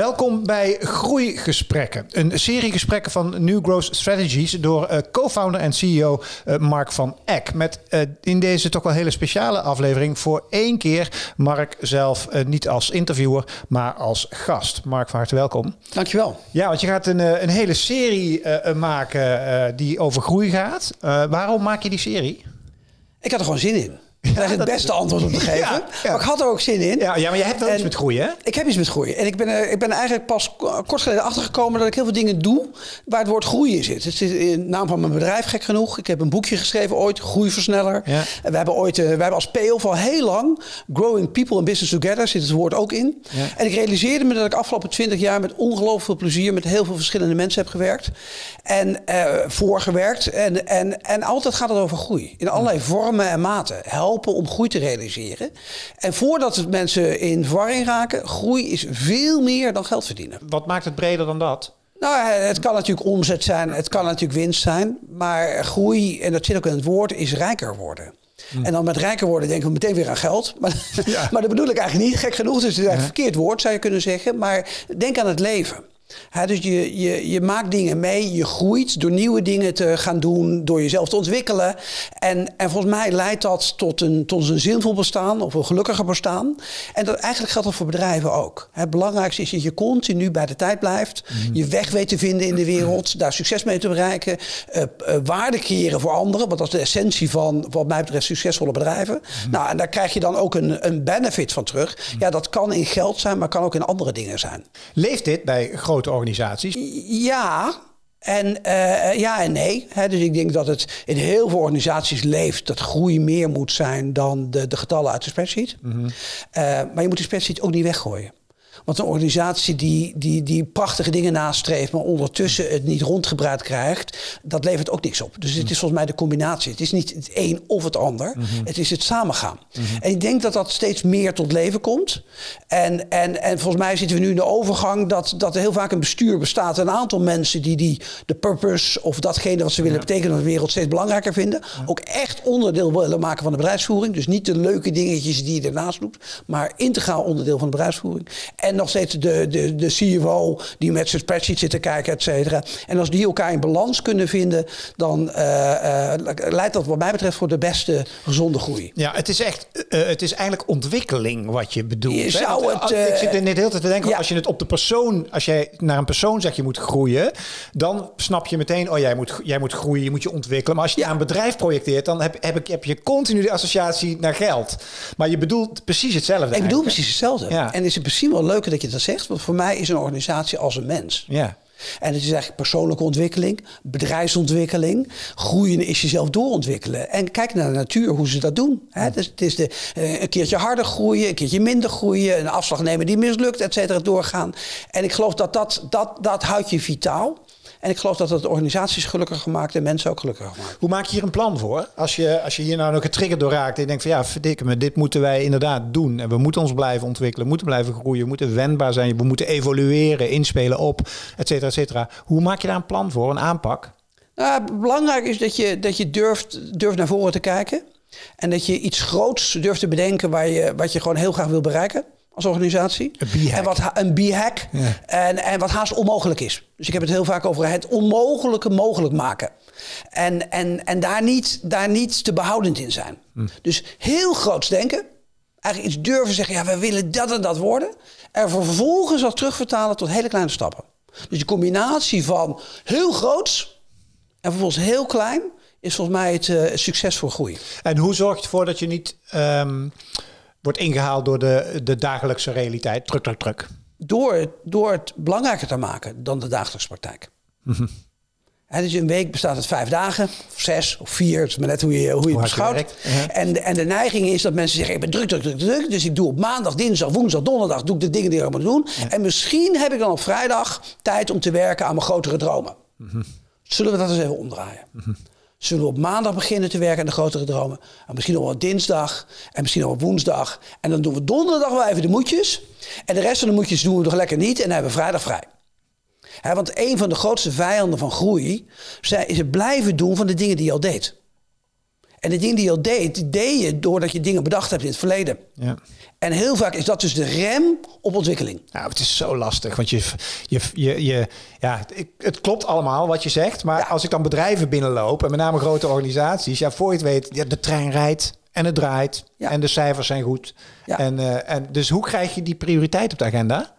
Welkom bij Groeigesprekken. Een serie gesprekken van New Growth Strategies door uh, co-founder en CEO uh, Mark van Eck. Met uh, in deze toch wel hele speciale aflevering voor één keer Mark zelf niet als interviewer, maar als gast. Mark, van harte welkom. Dankjewel. Ja, want je gaat een, een hele serie maken die over groei gaat. waarom maak je die serie? Ik had er gewoon zin in. Daar is het beste antwoord op te geven. Ja, Maar ik had er ook zin in. Ja, ja maar je hebt wel iets met groeien, hè? Ik heb iets met groeien. En ik ben, er, ik ben eigenlijk pas kort geleden achtergekomen dat ik heel veel dingen doe waar het woord groei in zit. Het zit in de naam van mijn bedrijf, gek genoeg. Ik heb een boekje geschreven ooit, Groeiversneller. Ja. En we hebben ooit, uh, we hebben als PO al heel lang Growing People and Business Together, zit het woord ook in. Ja. En ik realiseerde me dat ik afgelopen twintig jaar met ongelooflijk veel plezier met heel veel verschillende mensen heb gewerkt. En uh, voorgewerkt. En, en, en altijd gaat het over groei. In allerlei vormen en maten. Helpen om groei te realiseren. En voordat mensen in verwarring raken, groei is veel meer dan geld verdienen. Wat maakt het breder dan dat? Nou, het kan natuurlijk omzet zijn, het kan natuurlijk winst zijn. Maar groei, en dat zit ook in het woord, is rijker worden. Hmm. En dan met rijker worden denken we meteen weer aan geld. Maar, maar dat bedoel ik eigenlijk niet. Gek genoeg, dus het is eigenlijk een verkeerd woord zou je kunnen zeggen. Maar denk aan het leven dus je, je, je maakt dingen mee, je groeit door nieuwe dingen te gaan doen, door jezelf te ontwikkelen. En, en volgens mij leidt dat tot een, tot een zinvol bestaan of een gelukkiger bestaan. En dat, eigenlijk geldt dat voor bedrijven ook. Het belangrijkste is dat je continu bij de tijd blijft, mhm. je weg weet te vinden in de wereld, daar succes mee te bereiken, uh, uh, waarde creëren voor anderen, want dat is de essentie van, wat mij betreft, succesvolle bedrijven. Mhm. Nou, en daar krijg je dan ook een, een benefit van terug. Mhm. Ja, dat kan in geld zijn, maar kan ook in andere dingen zijn. Leeft dit bij grote organisaties? Ja, en uh, ja en nee. dus ik denk dat het in heel veel organisaties leeft dat groei meer moet zijn dan de, de getallen uit de spreadsheet. Mm uh, maar je moet de spreadsheet ook niet weggooien. Want een organisatie die, die, die prachtige dingen nastreeft, maar ondertussen het niet rondgebruikt krijgt, dat levert ook niks op. Dus het is volgens mij de combinatie. Het is niet het een of het ander. Mhm. Het is het samengaan. Mm En ik denk dat dat steeds meer tot leven komt. En, en, en volgens mij zitten we nu in de overgang dat, dat er heel vaak een bestuur bestaat. Een aantal mensen die, die de purpose of datgene wat ze willen betekenen in de wereld steeds belangrijker vinden. Ook echt onderdeel willen maken van de bedrijfsvoering. Dus niet de leuke dingetjes die je ernaast doet, maar integraal onderdeel van de bedrijfsvoering. En nog steeds de, de, de CFO die met zijn spreadsheet zit te kijken, et cetera. En als die elkaar in balans kunnen vinden, dan uh, uh, leidt dat wat mij betreft voor de beste gezonde groei. Ja, het is echt, uh, het is eigenlijk ontwikkeling wat je bedoelt. Je zou het, ik zit er net heel te denken, ja. als je het op de persoon, als jij naar een persoon zegt je moet groeien, dan snap je meteen, oh jij moet, jij moet groeien, je moet je ontwikkelen. Maar als je ja. naar een bedrijf projecteert, dan heb, heb, ik, heb je continu de associatie naar geld. Maar je bedoelt precies hetzelfde. Ik bedoel precies hetzelfde. Ja. En is het misschien wel leuk dat je dat zegt. Want voor mij is een organisatie als een mens. Ja. En het is eigenlijk persoonlijke ontwikkeling, bedrijfsontwikkeling. Groeien is jezelf doorontwikkelen. En kijk naar de natuur, hoe ze dat doen. Hè? Dus het is de, uh, een keertje harder groeien, een keertje minder groeien, een afslag nemen die mislukt, et cetera, doorgaan. En ik geloof dat dat, dat, dat houdt je vitaal. En ik geloof dat het organisaties gelukkiger maakt en mensen ook gelukkiger maakt. Hoe maak je hier een plan voor? Als je, als je hier nou nog getriggerd door raakt en je denkt van ja, verdikke me, dit moeten wij inderdaad doen. En we moeten ons blijven ontwikkelen, moeten blijven groeien, moeten wendbaar zijn, we moeten evolueren, inspelen op, et cetera, et cetera. Hoe maak je daar een plan voor, een aanpak? Nou, belangrijk is dat je, dat je durft, durft naar voren te kijken. En dat je iets groots durft te bedenken waar je, wat je gewoon heel graag wil bereiken als organisatie. Een En wat een b-hack. En, en wat haast onmogelijk is. Dus ik heb het heel vaak over het onmogelijke mogelijk maken. En, en, en daar, niet, daar niet te behoudend in zijn. Hm. Dus heel groots denken. Eigenlijk iets durven zeggen, ja, we willen dat en dat worden. En vervolgens dat terugvertalen tot hele kleine stappen. Dus de combinatie van heel groots en vervolgens heel klein is volgens mij het uh, succes voor groei. En hoe zorg je ervoor dat je niet um, wordt ingehaald door de, de dagelijkse realiteit. Druk, druk, druk. Door, door het belangrijker te maken dan de dagelijkse praktijk. Mm dus een week bestaat uit vijf dagen, of zes of vier. Het is maar net hoe je, hoe je het beschouwt. en, en de neiging is dat mensen zeggen: ik ben druk, druk, druk, druk. Dus ik doe op maandag, dinsdag, woensdag, donderdag doe ik de dingen die ik moet doen. En misschien heb ik dan op vrijdag tijd om te werken aan mijn grotere dromen. Mhm. Zullen we dat eens even omdraaien? Mhm. Zullen we op maandag beginnen te werken aan de grotere dromen? En misschien nog op dinsdag en misschien nog op woensdag. En dan doen we donderdag wel even de moedjes. En de rest van de moedjes doen we nog lekker niet. En dan hebben we vrijdag vrij. want een van de grootste vijanden van groei is het blijven doen van de dingen die je al deed. En de dingen die je al deed, deed je doordat je dingen bedacht hebt in het verleden. Ja. En heel vaak is dat dus de rem op ontwikkeling. Nou, het is zo lastig, want je, je, je, je ja, het, klopt allemaal wat je zegt, maar als ik dan bedrijven binnenloop en met name grote organisaties, ja, voor je het weet, ja, de trein rijdt en het draait Ja. en de cijfers zijn goed. Ja. En, eh, en dus hoe krijg je die prioriteit op de agenda?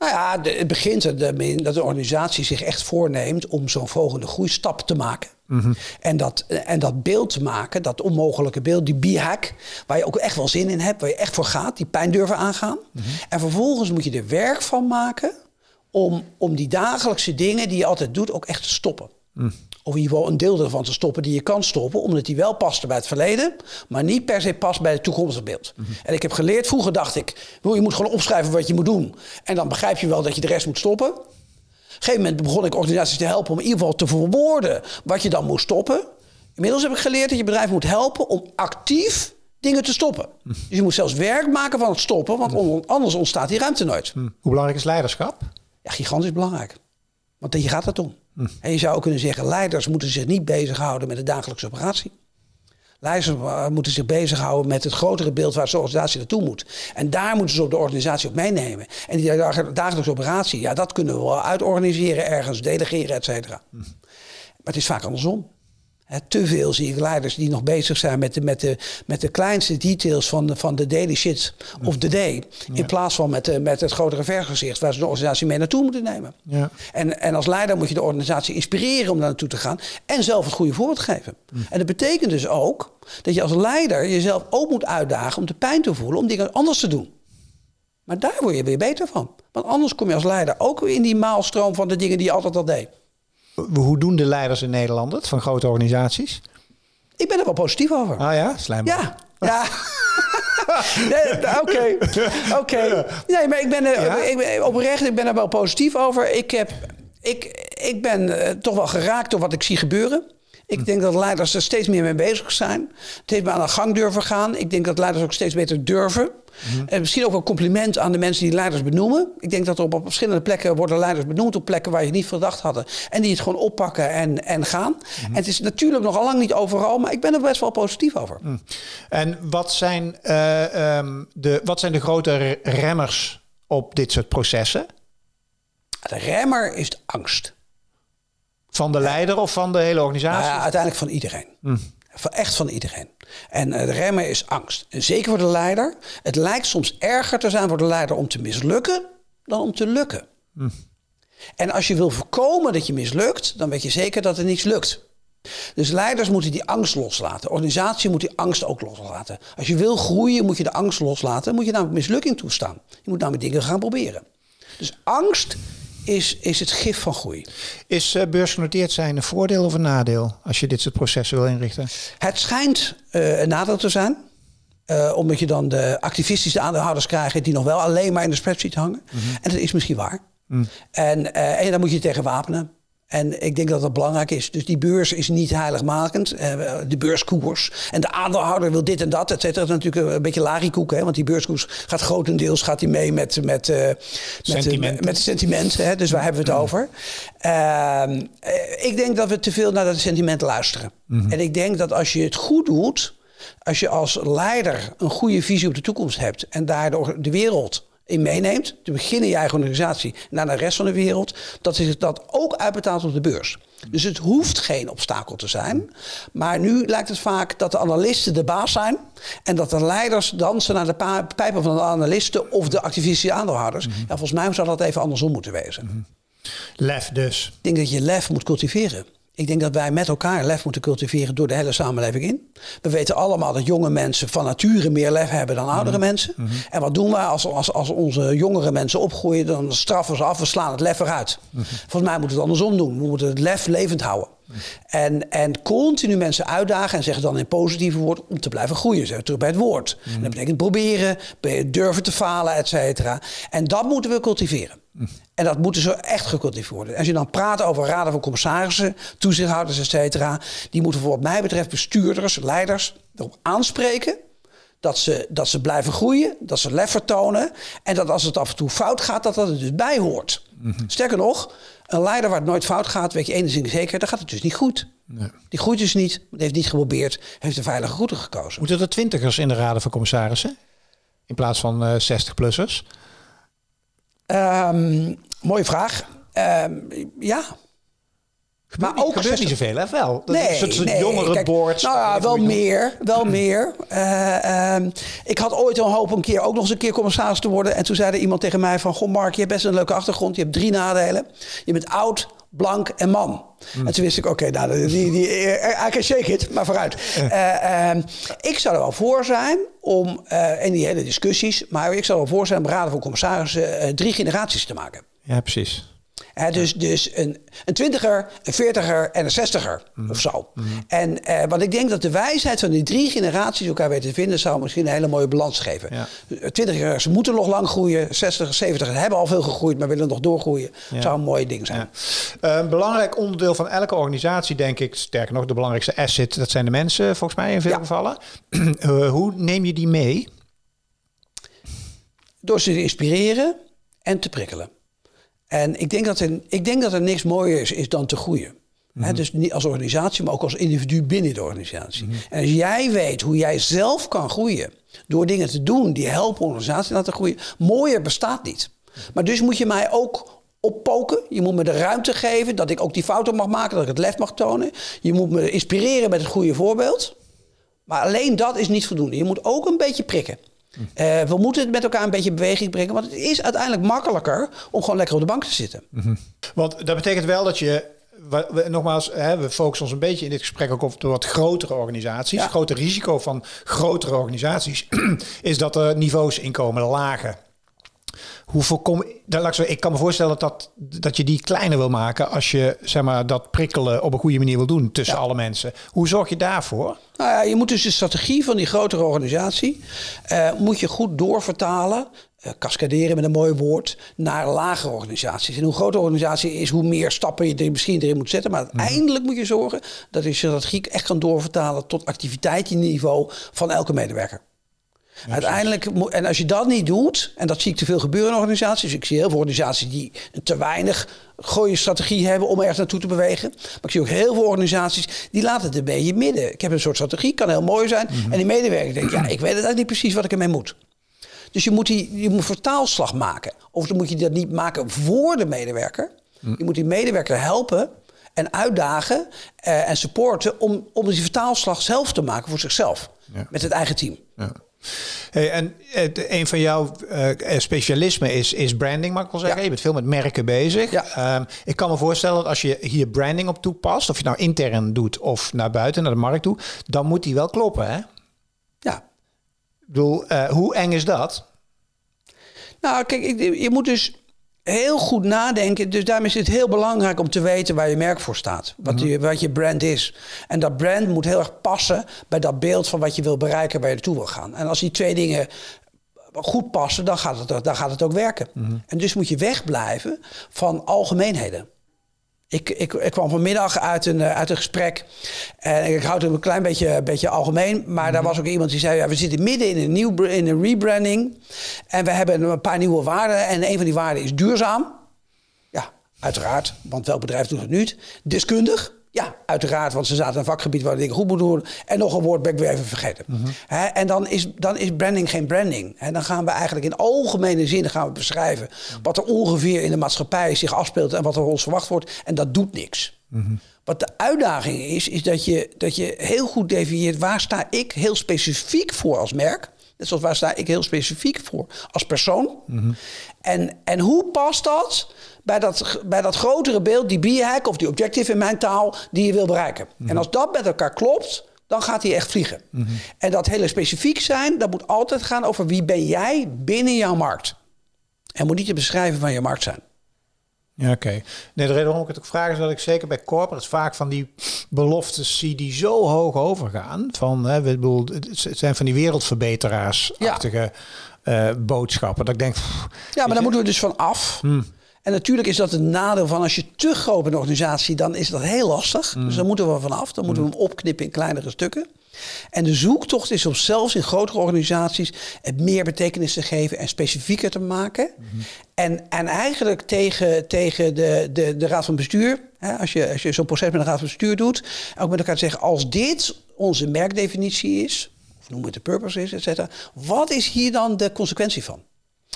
Nou ja, de- het begint ermee dat de organisatie zich echt voorneemt om zo'n volgende groeistap te maken. En, dat, en dat beeld te maken, dat onmogelijke beeld, die b-hack, waar je ook echt wel zin in hebt, waar je echt voor gaat, die pijn durven aangaan. En vervolgens moet je er werk van maken om, om die dagelijkse dingen die je altijd doet ook echt te stoppen. Of in ieder geval een deel ervan te stoppen die je kan stoppen, omdat die wel paste bij het verleden, maar niet per se past bij het toekomstige beeld. En ik heb geleerd, vroeger dacht ik, "Wil, je moet gewoon opschrijven wat je moet doen. En dan begrijp je wel dat je de rest moet stoppen. Op een gegeven moment begon ik organisaties te helpen om in ieder geval te verwoorden wat je dan moest stoppen. Inmiddels heb ik geleerd dat je bedrijf moet helpen om actief dingen te stoppen. Dus je moet zelfs werk maken van het stoppen, want on- anders ontstaat die ruimte nooit. Hoe belangrijk is leiderschap? Ja, gigantisch belangrijk. Want hier gaat het om. En je zou kunnen zeggen, leiders moeten zich niet bezighouden met de dagelijkse operatie. Leiders eh, moeten zich bezighouden met het grotere beeld waar de organisatie naartoe moet. En daar moeten ze op de organisatie op meenemen. En die dag- dagelijkse operatie, ja, dat kunnen we wel uitorganiseren ergens, delegeren, et cetera. Maar het is vaak andersom. Te veel zie ik leiders die nog bezig zijn met de, met de, met de kleinste details van de, van de daily shit of the day. In plaats van met, de, met het grotere vergezicht waar ze de organisatie mee naartoe moeten nemen. Ja. En, en als leider moet je de organisatie inspireren om daar naartoe te gaan. En zelf het goede voorbeeld geven. En dat betekent dus ook dat je als leider jezelf ook moet uitdagen om de pijn te voelen om dingen anders te doen. Maar daar word je weer beter van. Want anders kom je als leider ook weer in die maalstroom van de dingen die je altijd al deed. Hoe doen de leiders in Nederland het van grote organisaties? Ik ben er wel positief over. Ah ja, slijmbal. Ja, ja. Oké, oké. Nee, maar ik ben, er, Ja? ik ben oprecht, ik ben er wel positief over. Ik, heb, ik, ik ben eh, toch wel geraakt door wat ik zie gebeuren. Ik denk dat leiders er steeds meer mee bezig zijn. Het heeft me aan de gang durven gaan. Ik denk dat leiders ook steeds beter durven. En misschien ook wel compliment aan de mensen die leiders benoemen. Ik denk dat er op, op verschillende plekken worden leiders benoemd op plekken waar je niet verdacht hadden. En die het gewoon oppakken en, en gaan. En het is natuurlijk nog lang niet overal, maar ik ben er best wel positief over. En wat zijn, eh, ehm, de, wat zijn de grote re- remmers op dit soort processen? De remmer is de angst. Van de leider of van de hele Nou organisatie? ja, uiteindelijk van iedereen. Van, echt van iedereen. En eh, de remmer is angst. En zeker voor de leider. Het lijkt soms erger te zijn voor de leider om te mislukken dan om te lukken. En als je wil voorkomen dat je mislukt, dan weet je zeker dat er niets lukt. Dus leiders moeten die angst loslaten. De organisatie moet die angst ook loslaten. Als je wil groeien, moet je de angst loslaten. Moet je namelijk mislukking toestaan. Je moet namelijk dingen gaan proberen. Dus angst is, is het gif van groei. Is eh, beursgenoteerd zijn een voordeel of een nadeel als je dit soort processen wil inrichten? Het schijnt eh, een nadeel te zijn. Eh, omdat je dan de activistische aandeelhouders krijgt die nog wel alleen maar in de spreadsheet hangen. En dat is misschien waar. En, eh, en daar moet je tegen wapenen. En ik denk dat dat belangrijk is. Dus die beurs is niet heiligmakend. Eh, de beurskoers. En de aandeelhouder wil dit en dat. Et cetera. Dat is natuurlijk een beetje larikoek. Hè? Want die beurskoers gaat grotendeels gaat die mee met, met, eh, met, Sentimenten. met, met sentiment. Hè? Dus waar hebben we het over? Ehm, eh, ik denk dat we te veel naar dat sentiment luisteren. En ik denk dat als je het goed doet, als je als leider een goede visie op de toekomst hebt en daardoor de wereld in meeneemt, te beginnen je eigen organisatie naar de rest van de wereld, dat zich dat ook uitbetaalt op de beurs. Dus het hoeft geen obstakel te zijn. Maar nu lijkt het vaak dat de analisten de baas zijn. En dat de leiders dansen naar de pijpen van de analisten of de activistische aandeelhouders. Ja, volgens mij zou dat even andersom moeten wezen. Lef dus. Ik denk dat je lef moet cultiveren. Ik denk dat wij met elkaar lef moeten cultiveren door de hele samenleving in. We weten allemaal dat jonge mensen van nature meer lef hebben dan oudere mensen. En wat doen wij als, als, als onze jongere mensen opgroeien? Dan straffen ze af, we slaan het lef eruit. Volgens mij moeten we het andersom doen. We moeten het lef levend houden. En, en continu mensen uitdagen en zeggen dan in positieve woorden om te blijven groeien. Zeg terug bij het woord. En dat betekent proberen, be- durven te falen, et cetera. En dat moeten we cultiveren. En dat moeten zo echt gecultiveerd worden. Als je dan praat over raden van commissarissen, toezichthouders, et cetera. Die moeten voor wat mij betreft bestuurders, leiders erop aanspreken. Dat ze, dat ze blijven groeien, dat ze lef vertonen. En dat als het af en toe fout gaat, dat dat er dus bij hoort. Sterker nog, een leider waar het nooit fout gaat, weet je één ding zeker, dan gaat het dus niet goed. Nee. Die groeit dus niet, heeft niet geprobeerd, heeft de veilige route gekozen. Moeten er twintigers in de raden van commissarissen? In plaats van uh, 60-plussers? Um, mooie vraag. Um, ja, maar ook gebeurt niet zoveel, hè? Wel. Dat nee, is nee. Nou ja, wel meer. Wel meer. Uh, um, ik had ooit een hoop een keer ook nog eens een keer commissaris te worden. En toen zei er iemand tegen mij van... Goh Mark, je hebt best een leuke achtergrond. Je hebt drie nadelen. Je bent oud, blank en man. Hmm. En toen wist ik, oké, okay, nou, die, die, I can shake it, maar vooruit. Uh, uh, ik zou er wel voor zijn om, in die hele discussies... maar ik zou er wel voor zijn om raden van commissarissen drie generaties te maken. Ja, precies dus dus een, een twintiger, een veertiger en een zestiger mm. of zo. Mm. En uh, want ik denk dat de wijsheid van die drie generaties elkaar weten te vinden... zou misschien een hele mooie balans geven. Ja. Twintigers moeten nog lang groeien. 60, 70 hebben al veel gegroeid, maar willen nog doorgroeien. Ja. zou een mooi ding zijn. Ja. Uh, een belangrijk onderdeel van elke organisatie, denk ik... sterker nog, de belangrijkste asset, dat zijn de mensen volgens mij in veel gevallen. uh, hoe neem je die mee? Door ze te inspireren en te prikkelen. En ik denk dat er, ik denk dat er niks mooier is, is dan te groeien. Mhm. dus niet als organisatie, maar ook als individu binnen de organisatie. Mhm. En als jij weet hoe jij zelf kan groeien door dingen te doen die helpen organisatie laten groeien, mooier bestaat niet. Maar dus moet je mij ook oppoken. Je moet me de ruimte geven dat ik ook die fouten mag maken, dat ik het lef mag tonen. Je moet me inspireren met het goede voorbeeld. Maar alleen dat is niet voldoende. Je moet ook een beetje prikken. Uh, we moeten het met elkaar een beetje beweging brengen. Want het is uiteindelijk makkelijker om gewoon lekker op de bank te zitten. Mm Want dat betekent wel dat je. We, nogmaals, hè, we focussen ons een beetje in dit gesprek ook op de wat grotere organisaties. Het grote risico van grotere organisaties is dat er niveaus inkomen lagen. Hoe voorkom dat, ik kan me voorstellen dat, dat je die kleiner wil maken als je zeg maar, dat prikkelen op een goede manier wil doen tussen alle mensen. Hoe zorg je daarvoor? Nou ja, je moet dus de strategie van die grotere organisatie uh, moet je goed doorvertalen. Uh, cascaderen met een mooi woord naar lagere organisaties. En hoe groter de organisatie is, hoe meer stappen je er misschien erin moet zetten. Maar mhm. uiteindelijk moet je zorgen dat je strategie echt kan doorvertalen tot activiteitsniveau van elke medewerker. Uiteindelijk, en als je dat niet doet, en dat zie ik te veel gebeuren in organisaties. Ik zie heel veel organisaties die te weinig goede strategie hebben om ergens naartoe te bewegen. Maar ik zie ook heel veel organisaties die laten het een beetje midden. Ik heb een soort strategie, kan heel mooi zijn. Mhm. En die medewerker denkt, ja, ik weet eigenlijk niet precies wat ik ermee moet. Dus je moet, die, je moet vertaalslag maken. Of dan moet je dat niet maken voor de medewerker. Mhm. Je moet die medewerker helpen en uitdagen uh, en supporten om, om die vertaalslag zelf te maken voor zichzelf. Met het eigen team. Ja. Hey, en een van jouw uh, specialismen is, is branding, mag ik wel zeggen. Je bent veel met merken bezig. Ja. Um, ik kan me voorstellen dat als je hier branding op toepast, of je nou intern doet of naar buiten, naar de markt toe, dan moet die wel kloppen, hè? Ja. Ik bedoel, uh, hoe eng is dat? Nou, kijk, je moet dus heel goed nadenken. Dus daarom is het heel belangrijk om te weten waar je merk voor staat. Wat, mhm. je, wat je brand is. En dat brand moet heel erg passen bij dat beeld van wat je wil bereiken, waar je naartoe wil gaan. En als die twee dingen goed passen, dan gaat het, dan gaat het ook werken. Mhm. En dus moet je wegblijven van algemeenheden. Ik, ik, ik, kwam vanmiddag uit een, eh, uit een gesprek. En ik houd het een klein beetje, beetje algemeen. Maar mm daar was ook iemand die zei: ja, We zitten midden in een, nieuw, in een rebranding. En we hebben een paar nieuwe waarden. En een van die waarden is duurzaam. Ja, uiteraard. Want welk bedrijf doet het niet? Deskundig. Ja, uiteraard, want ze zaten in een vakgebied waar dingen goed moeten worden. En nog een woord ben ik weer even vergeten. Mhm. en dan is, dan is branding geen branding. He, dan gaan we eigenlijk in algemene zin gaan we beschrijven... wat er ongeveer in de maatschappij zich afspeelt... en wat er ons verwacht wordt. En dat doet niks. Mhm. Wat de uitdaging is, is dat je, dat je heel goed definieert... waar sta ik heel specifiek voor als merk... Net zoals waar sta ik heel specifiek voor als persoon. Mhm. en, en hoe past dat bij dat, bij dat grotere beeld, die b-hack of die objective in mijn taal, die je wil bereiken. En als dat met elkaar klopt, dan gaat hij echt vliegen. Mhm. En dat hele specifiek zijn, dat moet altijd gaan over wie ben jij binnen jouw markt. En moet niet je beschrijven van je markt zijn. Ja, oké. Nee, de reden waarom ik het ook vraag is dat ik zeker bij corporates vaak van die beloftes zie die zo hoog overgaan. Van, hè, we bedoel, het zijn van die wereldverbeteraars-achtige ja. uh, boodschappen. Dat ik denk. ja, maar daar moeten we dus van af. Hmm. En natuurlijk is dat een nadeel van als je te groot bent een organisatie, dan is dat heel lastig. Mm. Dus dan moeten we vanaf. Dan moeten we hem opknippen in kleinere stukken. En de zoektocht is om zelfs in grotere organisaties het meer betekenis te geven en specifieker te maken. Mhm. En, en eigenlijk tegen, tegen de, de, de raad van bestuur, hè, als je, als je zo'n proces met de raad van bestuur doet, ook met elkaar te zeggen, als dit onze merkdefinitie is, of noem het de purpose is, et cetera, wat is hier dan de consequentie van?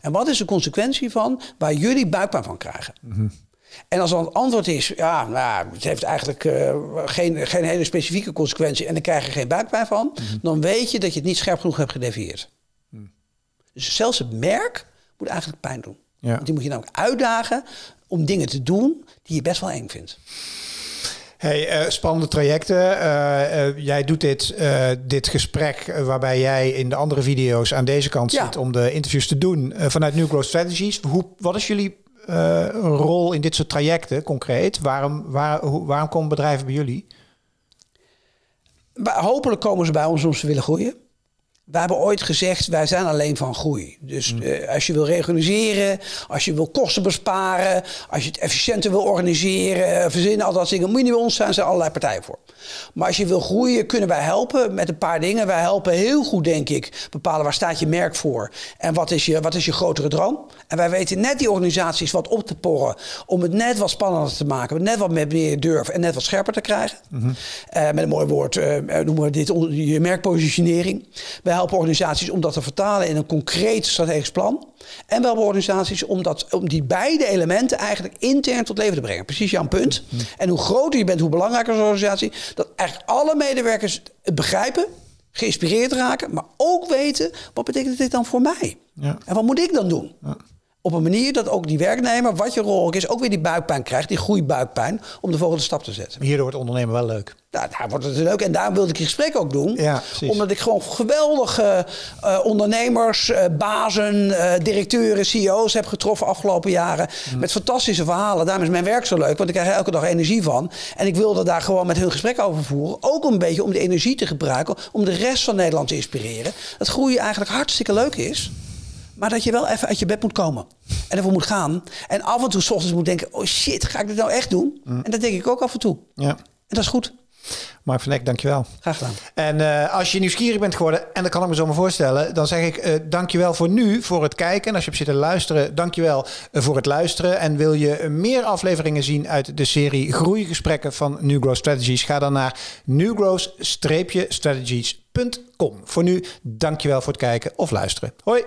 En wat is de consequentie van waar jullie buikpijn van krijgen? En als dan het antwoord is, ja, nou, het heeft eigenlijk eh, geen, geen hele specifieke consequentie en dan krijg je geen buikpijn van, dan weet je dat je het niet scherp genoeg hebt gedefinieerd. Dus zelfs het merk moet eigenlijk pijn doen. Ja. Want die moet je namelijk uitdagen om dingen te doen die je best wel eng vindt. Hey, eh, spannende trajecten. Eh, jij doet dit, dit gesprek waarbij jij in de andere video's aan deze kant Ja. zit om de interviews te doen vanuit New Growth Strategies. Hoe, wat is jullie eh, rol in dit soort trajecten concreet? Waarom, waar, waarom komen bedrijven bij jullie? Hopelijk komen ze bij ons omdat ze willen groeien. We hebben ooit gezegd, wij zijn alleen van groei. Dus eh, als je wil regionaliseren, als je wil kosten besparen, als je het efficiënter wil organiseren, eh, verzinnen, al dat soort dingen, moet je niet bij ons zijn, er zijn allerlei partijen voor. Maar als je wil groeien, kunnen wij helpen met een paar dingen. Wij helpen heel goed, denk ik, bepalen waar staat je merk voor en wat is je, wat is je grotere droom. En wij weten net die organisaties wat op te porren om het net wat spannender te maken, net wat meer durf en net wat scherper te krijgen. Eh, met een mooi woord noemen we dit je merkpositionering. Wij helpen organisaties om dat te vertalen in een concreet strategisch plan. En we helpen organisaties om, dat, om die beide elementen eigenlijk intern tot leven te brengen. Precies jouw punt. En hoe groter je bent, hoe belangrijker een organisatie. Dat eigenlijk alle medewerkers het begrijpen, geïnspireerd raken, maar ook weten wat betekent dit dan voor mij? Ja. En wat moet ik dan doen? Op een manier dat ook die werknemer, wat je rol ook is, ook weer die buikpijn krijgt, die groeibuikpijn, om de volgende stap te zetten. Hierdoor wordt ondernemen wel leuk. Nou, daar wordt het leuk. En daarom wilde ik die gesprek ook doen. Ja. Omdat ik gewoon geweldige eh, ondernemers, eh, bazen, eh, directeuren, CEO's heb getroffen afgelopen jaren. Mm. Met fantastische verhalen. Daarom is mijn werk zo leuk, want ik krijg er elke dag energie van. En ik wilde daar gewoon met hun gesprek over voeren. Ook een beetje om die energie te gebruiken om de rest van Nederland te inspireren. Dat groeien eigenlijk hartstikke leuk is. Maar dat je wel even uit je bed moet komen. En ervoor moet gaan. En af en toe 's ochtends moet denken: oh shit, ga ik dit nou echt doen? Mm. En dat denk ik ook af en toe. Ja. En dat is goed. Mark van Eck, dankjewel. Graag gedaan. En eh, als je nieuwsgierig bent geworden, en dat kan ik me zo maar voorstellen, dan zeg ik eh dankjewel voor nu, voor het kijken. En als je hebt zitten luisteren, dankjewel eh, voor het luisteren. En wil je meer afleveringen zien uit de serie Groeigesprekken van New Growth Strategies, ga dan naar newgrowth-strategies.com. Voor nu, dankjewel voor het kijken of luisteren. Hoi!